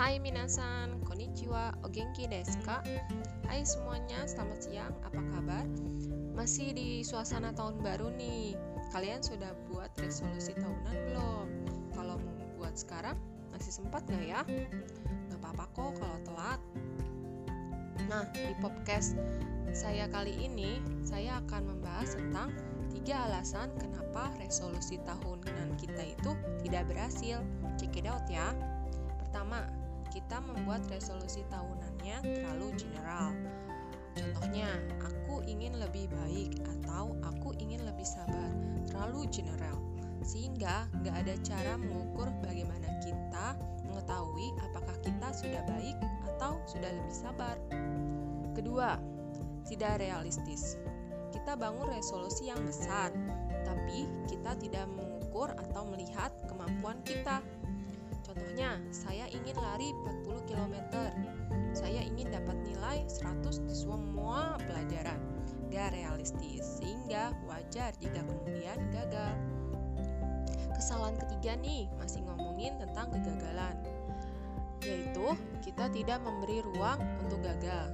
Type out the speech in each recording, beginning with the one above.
Hai minasan, konnichiwa, o genki desu ka? Hai semuanya, selamat siang, apa kabar? Masih di suasana tahun baru nih Kalian sudah buat resolusi tahunan belum? Kalau mau buat sekarang, masih sempat gak ya? Gak apa-apa kok kalau telat Nah, di podcast saya kali ini, saya akan membahas tentang tiga alasan kenapa resolusi tahunan kita itu tidak berhasil. Check it out ya. Kita membuat resolusi tahunannya terlalu general. Contohnya, aku ingin lebih baik atau aku ingin lebih sabar. Terlalu general. Sehingga nggak ada cara mengukur bagaimana kita mengetahui apakah kita sudah baik atau sudah lebih sabar. Kedua, tidak realistis. Kita bangun resolusi yang besar, tapi kita tidak mengukur atau melihat kemampuan kita. Contohnya, ingin lari 40 km. Saya ingin dapat nilai 100 di semua pelajaran. Gak realistis, sehingga wajar jika kemudian gagal. Kesalahan ketiga nih, masih ngomongin tentang kegagalan. Yaitu, kita tidak memberi ruang untuk gagal.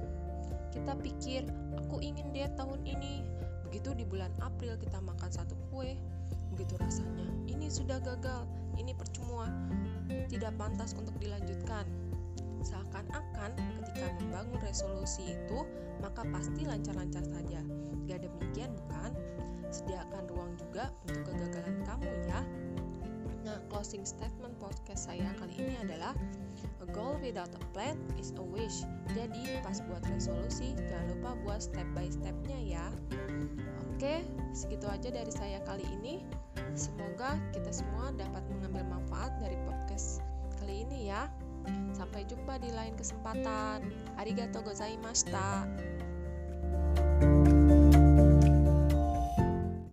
Kita pikir, aku ingin diet tahun ini. Begitu di bulan April kita makan satu kue, begitu rasanya, ini sudah gagal, ini percuma tidak pantas untuk dilanjutkan. Seakan-akan ketika membangun resolusi itu, maka pasti lancar-lancar saja. Gak demikian bukan? Sediakan ruang juga untuk kegagalan kamu ya. Nah, closing statement podcast saya kali ini adalah A goal without a plan is a wish. Jadi, pas buat resolusi, jangan lupa buat step by stepnya ya. Oke, segitu aja dari saya kali ini. Semoga kita semua dapat kali ini ya. Sampai jumpa di lain kesempatan. Arigatou gozaimashita.